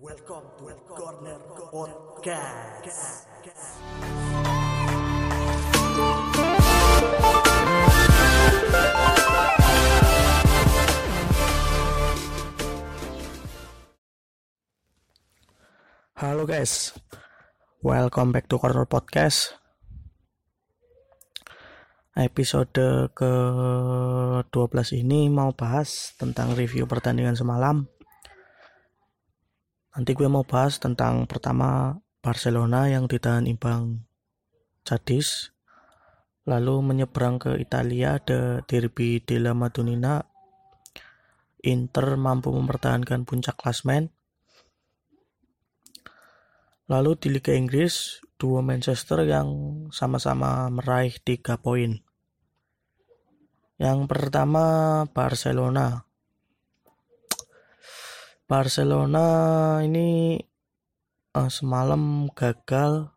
Welcome to Corner Podcast. Halo guys, welcome back to Corner Podcast. Episode ke-12 ini mau bahas tentang review pertandingan semalam. Nanti gue mau bahas tentang pertama Barcelona yang ditahan imbang Cadiz, lalu menyeberang ke Italia ada Derby della Madonnina. Inter mampu mempertahankan puncak klasmen, Lalu di Liga Inggris, dua Manchester yang sama-sama meraih tiga poin. Yang pertama Barcelona. Barcelona ini uh, semalam gagal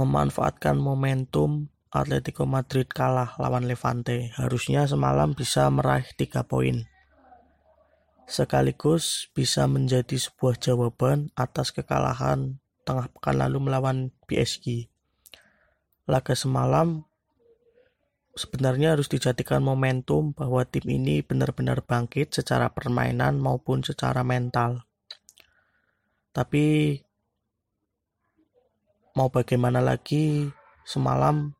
memanfaatkan momentum Atletico Madrid kalah lawan Levante. Harusnya semalam bisa meraih tiga poin sekaligus bisa menjadi sebuah jawaban atas kekalahan tengah pekan lalu melawan PSG. Laga semalam sebenarnya harus dijadikan momentum bahwa tim ini benar-benar bangkit secara permainan maupun secara mental. Tapi mau bagaimana lagi semalam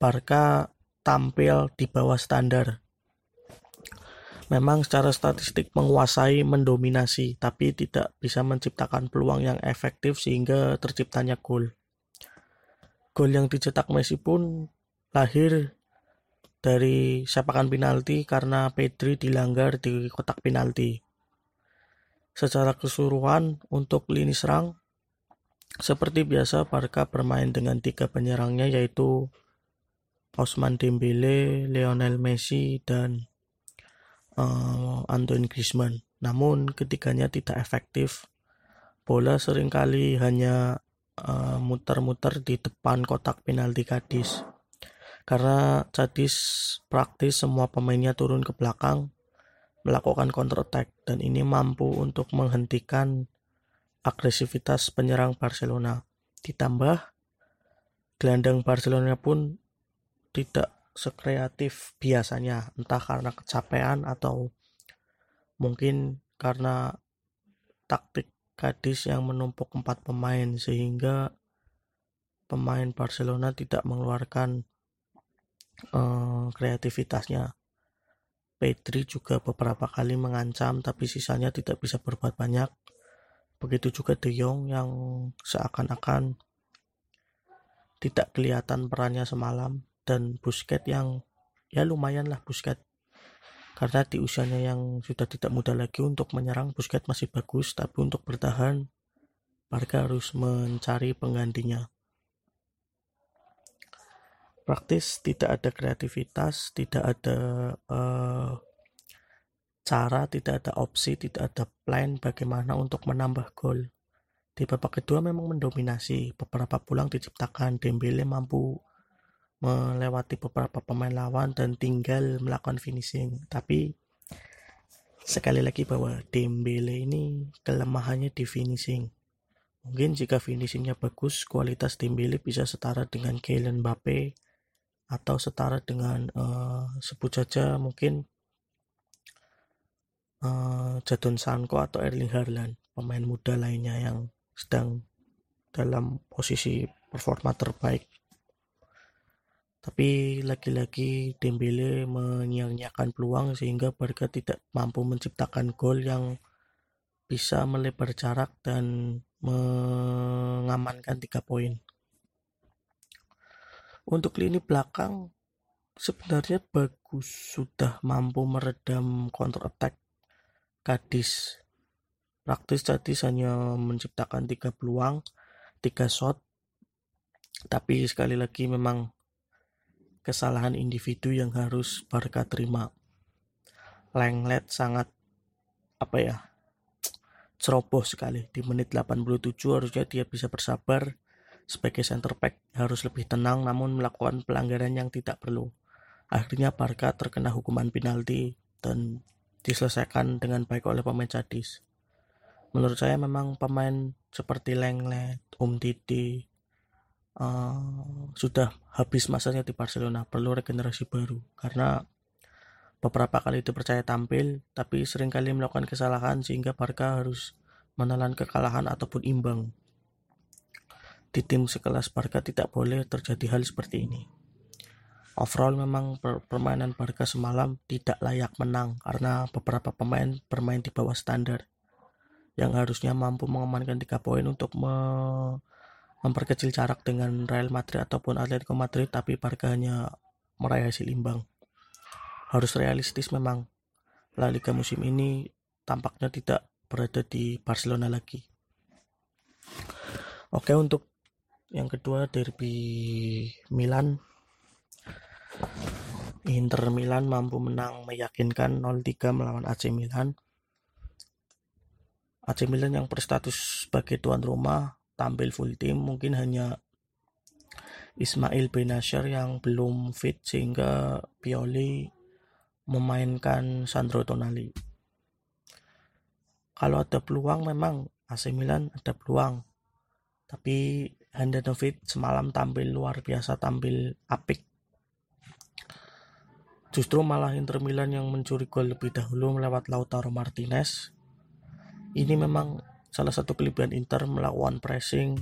Barca tampil di bawah standar memang secara statistik menguasai, mendominasi, tapi tidak bisa menciptakan peluang yang efektif sehingga terciptanya gol. Gol yang dicetak Messi pun lahir dari sepakan penalti karena Pedri dilanggar di kotak penalti. Secara keseluruhan untuk lini serang, seperti biasa Barca bermain dengan tiga penyerangnya yaitu Osman Dembele, Lionel Messi, dan uh, Antoine Griezmann. Namun ketiganya tidak efektif. Bola sering kali hanya uh, muter-muter uh, di depan kotak penalti Cadiz. Karena Cadiz praktis semua pemainnya turun ke belakang melakukan counter attack dan ini mampu untuk menghentikan agresivitas penyerang Barcelona. Ditambah gelandang Barcelona pun tidak sekreatif biasanya entah karena kecapean atau mungkin karena taktik gadis yang menumpuk empat pemain sehingga pemain Barcelona tidak mengeluarkan uh, kreativitasnya. Pedri juga beberapa kali mengancam tapi sisanya tidak bisa berbuat banyak. Begitu juga De Jong yang seakan-akan tidak kelihatan perannya semalam dan Busket yang ya lumayan lah Busket karena di usianya yang sudah tidak muda lagi untuk menyerang Busket masih bagus tapi untuk bertahan Barca harus mencari penggantinya praktis tidak ada kreativitas tidak ada uh, cara tidak ada opsi tidak ada plan bagaimana untuk menambah gol di babak kedua memang mendominasi beberapa pulang diciptakan Dembele mampu melewati beberapa pemain lawan dan tinggal melakukan finishing. Tapi sekali lagi bahwa Dembele ini kelemahannya di finishing. Mungkin jika finishingnya bagus, kualitas Dembele bisa setara dengan Kylian Mbappe atau setara dengan uh, sebut saja mungkin uh, Jadon Sancho atau Erling Haaland, pemain muda lainnya yang sedang dalam posisi performa terbaik tapi lagi-lagi Dembele menyia-nyiakan peluang sehingga Barca tidak mampu menciptakan gol yang bisa melebar jarak dan mengamankan tiga poin. Untuk lini belakang sebenarnya bagus sudah mampu meredam counter attack Kadis. Praktis tadi hanya menciptakan tiga peluang, tiga shot. Tapi sekali lagi memang kesalahan individu yang harus Barca terima. Lenglet sangat apa ya ceroboh sekali di menit 87 harusnya dia bisa bersabar sebagai center back harus lebih tenang namun melakukan pelanggaran yang tidak perlu. Akhirnya Barca terkena hukuman penalti dan diselesaikan dengan baik oleh pemain Cadiz. Menurut saya memang pemain seperti Lenglet, Um Titi uh, sudah habis masanya di Barcelona, perlu regenerasi baru. Karena beberapa kali dipercaya tampil tapi sering kali melakukan kesalahan sehingga Barca harus menelan kekalahan ataupun imbang. Di tim sekelas Barca tidak boleh terjadi hal seperti ini. Overall memang permainan Barca semalam tidak layak menang karena beberapa pemain bermain di bawah standar yang harusnya mampu mengamankan tiga poin untuk me memperkecil jarak dengan Real Madrid ataupun Atletico Madrid tapi Barca hanya meraih hasil imbang. Harus realistis memang. La Liga musim ini tampaknya tidak berada di Barcelona lagi. Oke untuk yang kedua derby Milan Inter Milan mampu menang meyakinkan 0-3 melawan AC Milan AC Milan yang berstatus sebagai tuan rumah tampil full tim mungkin hanya Ismail Benacer yang belum fit sehingga Pioli memainkan Sandro Tonali. Kalau ada peluang memang AC Milan ada peluang. Tapi Handanovic semalam tampil luar biasa, tampil apik. Justru malah Inter Milan yang mencuri gol lebih dahulu melewat Lautaro Martinez ini memang salah satu kelebihan Inter melakukan pressing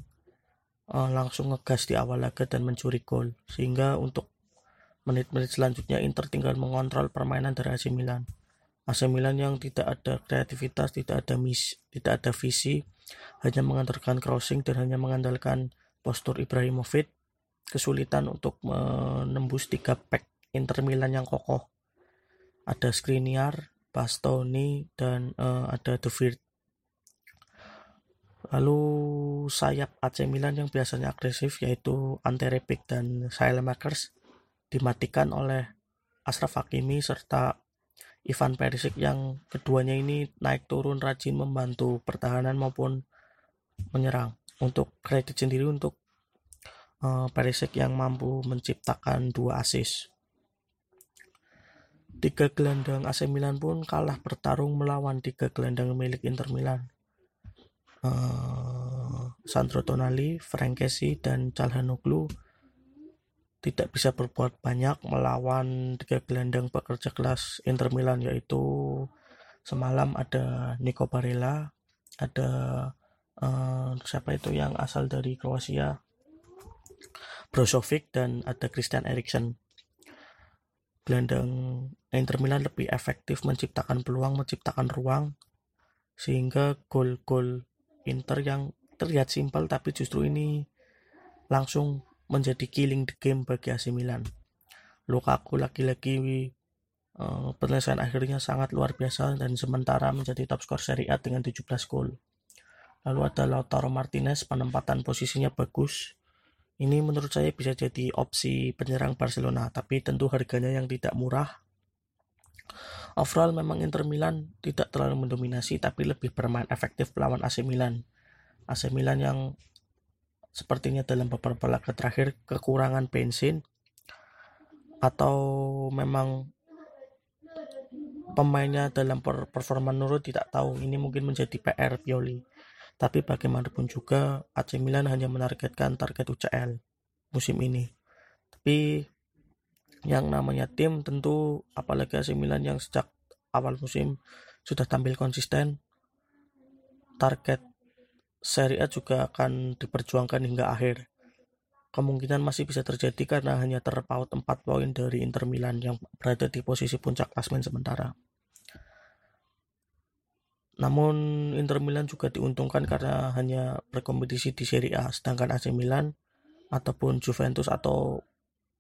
uh, langsung ngegas di awal laga dan mencuri gol sehingga untuk menit-menit selanjutnya Inter tinggal mengontrol permainan dari AC Milan. AC Milan yang tidak ada kreativitas, tidak ada mis, tidak ada visi, hanya mengandalkan crossing dan hanya mengandalkan postur Ibrahimovic, kesulitan untuk menembus tiga pack Inter Milan yang kokoh. Ada Skriniar, Bastoni, dan uh, ada De Vrij. Lalu sayap AC Milan yang biasanya agresif yaitu Ante Rebic dan Makers dimatikan oleh Ashraf Hakimi serta Ivan Perisic yang keduanya ini naik turun rajin membantu pertahanan maupun menyerang. Untuk kredit sendiri untuk uh, Perisic yang mampu menciptakan dua assist. Tiga gelandang AC Milan pun kalah bertarung melawan tiga gelandang milik Inter Milan uh, Sandro Tonali, Frankesi, dan Calhanoglu tidak bisa berbuat banyak melawan tiga gelandang pekerja kelas Inter Milan yaitu semalam ada Nico Barella, ada uh, siapa itu yang asal dari Kroasia, Brozovic dan ada Christian Eriksen. Gelandang Inter Milan lebih efektif menciptakan peluang, menciptakan ruang sehingga gol-gol Inter yang terlihat simpel tapi justru ini langsung menjadi killing the game bagi AC Milan. Lukaku lagi-lagi uh, penyelesaian akhirnya sangat luar biasa dan sementara menjadi top skor Serie A dengan 17 gol. Lalu ada Lautaro Martinez, penempatan posisinya bagus. Ini menurut saya bisa jadi opsi penyerang Barcelona, tapi tentu harganya yang tidak murah. Overall memang Inter Milan tidak terlalu mendominasi tapi lebih bermain efektif melawan AC Milan. AC Milan yang sepertinya dalam beberapa laga terakhir kekurangan bensin atau memang pemainnya dalam performa menurut tidak tahu. Ini mungkin menjadi PR Pioli. Tapi bagaimanapun juga AC Milan hanya menargetkan target UCL musim ini. Tapi yang namanya tim tentu apalagi AC Milan yang sejak awal musim sudah tampil konsisten target Serie A juga akan diperjuangkan hingga akhir kemungkinan masih bisa terjadi karena hanya terpaut 4 poin dari Inter Milan yang berada di posisi puncak klasmen sementara namun Inter Milan juga diuntungkan karena hanya berkompetisi di Serie A sedangkan AC Milan ataupun Juventus atau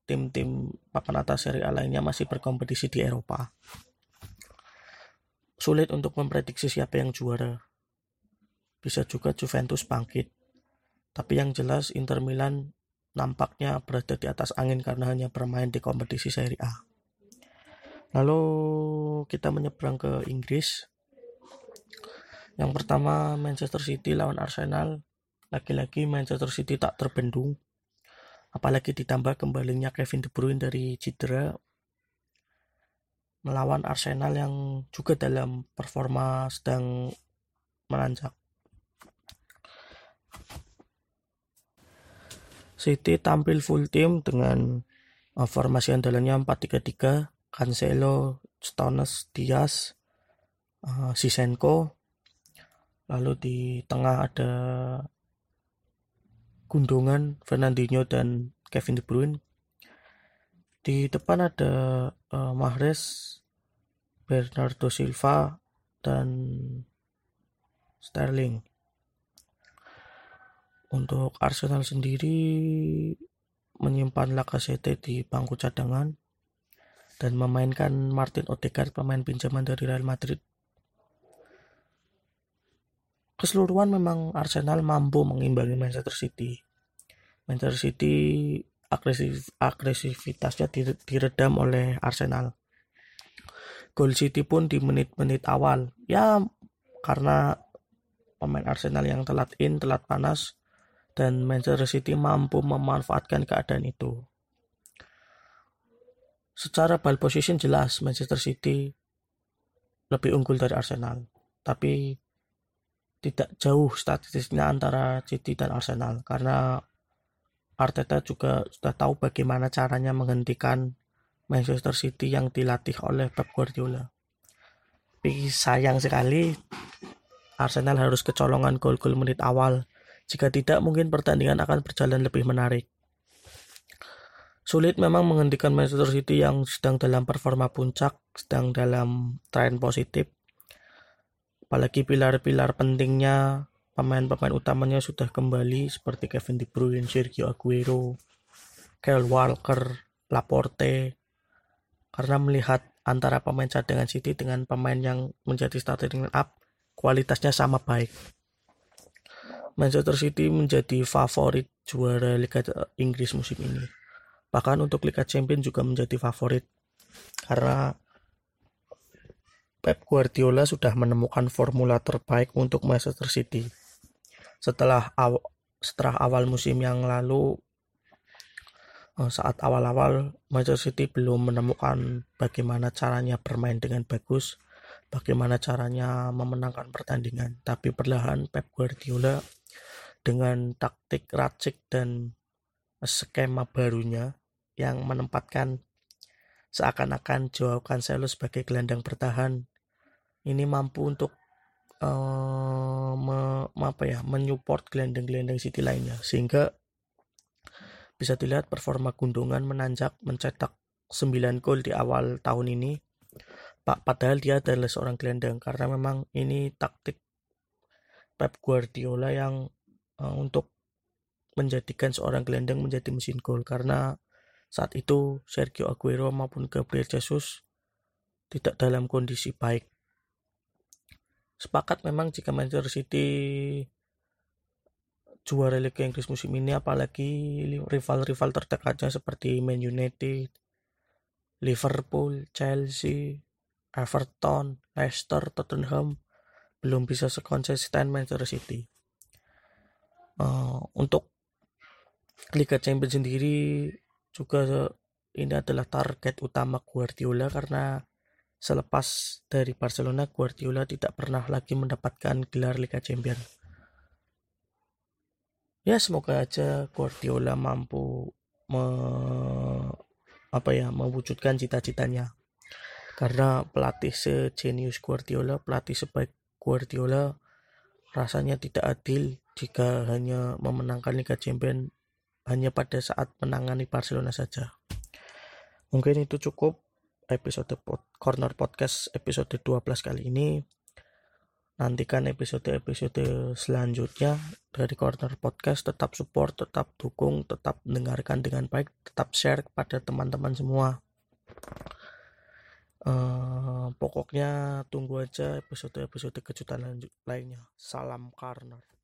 tim-tim papan atas seri A lainnya masih berkompetisi di Eropa. Sulit untuk memprediksi siapa yang juara. Bisa juga Juventus bangkit. Tapi yang jelas Inter Milan nampaknya berada di atas angin karena hanya bermain di kompetisi Serie A. Lalu kita menyeberang ke Inggris. Yang pertama Manchester City lawan Arsenal. Lagi-lagi Manchester City tak terbendung apalagi ditambah kembalinya Kevin De Bruyne dari cedera melawan Arsenal yang juga dalam performa sedang menanjak. City tampil full team dengan uh, formasi andalannya 4-3-3, Cancelo, Stones, Diaz, uh, Sisenko, lalu di tengah ada Gundungan, Fernandinho dan Kevin De Bruyne. Di depan ada uh, Mahrez, Bernardo Silva dan Sterling. Untuk Arsenal sendiri menyimpan Lacazette di bangku cadangan dan memainkan Martin Odegaard pemain pinjaman dari Real Madrid. Keseluruhan memang Arsenal mampu mengimbangi Manchester City. Manchester City agresif agresivitasnya diredam oleh Arsenal. Gol City pun di menit-menit awal. Ya karena pemain Arsenal yang telat in, telat panas dan Manchester City mampu memanfaatkan keadaan itu. Secara ball position jelas Manchester City lebih unggul dari Arsenal, tapi tidak jauh statistiknya antara City dan Arsenal karena Arteta juga sudah tahu bagaimana caranya menghentikan Manchester City yang dilatih oleh Pep Guardiola. Tapi sayang sekali Arsenal harus kecolongan gol-gol menit awal jika tidak, mungkin pertandingan akan berjalan lebih menarik. Sulit memang menghentikan Manchester City yang sedang dalam performa puncak, sedang dalam tren positif. Apalagi pilar-pilar pentingnya, pemain-pemain utamanya sudah kembali seperti Kevin De Bruyne, Sergio Aguero, Kyle Walker, Laporte. Karena melihat antara pemain cadangan City dengan pemain yang menjadi starting up, kualitasnya sama baik. Manchester City menjadi favorit juara Liga Inggris musim ini. Bahkan untuk Liga Champions juga menjadi favorit karena Pep Guardiola sudah menemukan formula terbaik untuk Manchester City. Setelah aw setelah awal musim yang lalu eh, saat awal-awal Manchester City belum menemukan bagaimana caranya bermain dengan bagus, bagaimana caranya memenangkan pertandingan. Tapi perlahan Pep Guardiola dengan taktik racik dan skema barunya yang menempatkan seakan-akan Joao Cancelo sebagai gelandang bertahan. Ini mampu untuk uh, me, apa ya menyupport gelandang-gelandang City lainnya sehingga bisa dilihat performa Gundungan menanjak mencetak 9 gol di awal tahun ini. Pak padahal dia adalah seorang gelandang karena memang ini taktik Pep Guardiola yang uh, untuk menjadikan seorang gelandang menjadi mesin gol karena saat itu Sergio Aguero maupun Gabriel Jesus tidak dalam kondisi baik. Sepakat memang jika Manchester City juara Liga Inggris musim ini apalagi rival-rival terdekatnya seperti Man United, Liverpool, Chelsea, Everton, Leicester, Tottenham belum bisa sekonsisten Manchester City uh, untuk Liga Champions sendiri juga ini adalah target utama Guardiola karena selepas dari Barcelona Guardiola tidak pernah lagi mendapatkan gelar Liga Champions. Ya semoga aja Guardiola mampu me, apa ya mewujudkan cita-citanya. Karena pelatih sejenius Guardiola, pelatih sebaik Guardiola rasanya tidak adil jika hanya memenangkan Liga Champions hanya pada saat menangani Barcelona saja. Mungkin itu cukup episode pod, Corner Podcast episode 12 kali ini. Nantikan episode-episode selanjutnya dari Corner Podcast. Tetap support, tetap dukung, tetap dengarkan dengan baik, tetap share kepada teman-teman semua. Uh, pokoknya tunggu aja episode-episode kejutan lanjut lainnya. Salam Corner.